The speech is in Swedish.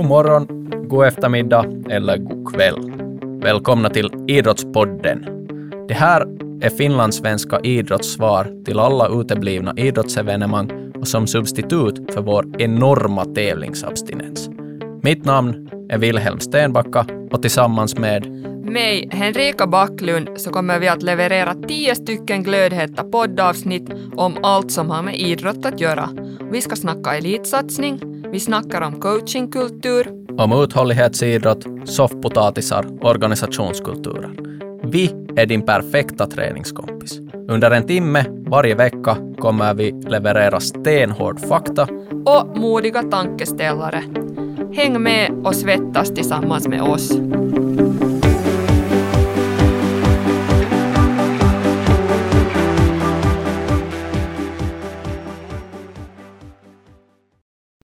God morgon, god eftermiddag eller god kväll. Välkomna till Idrottspodden. Det här är finlandssvenska idrottssvar till alla uteblivna idrottsevenemang och som substitut för vår enorma tävlingsabstinens. Mitt namn är Wilhelm Stenbacka och tillsammans med mig, Henrika Backlund, så kommer vi att leverera tio stycken glödheta poddavsnitt om allt som har med idrott att göra. Vi ska snacka elitsatsning, vi snackar om coachingkultur, om uthållighetsidrott, soffpotatisar organisationskulturer. Vi är din perfekta träningskompis. Under en timme varje vecka kommer vi leverera stenhård fakta och modiga tankeställare. Häng med och svettas tillsammans med oss.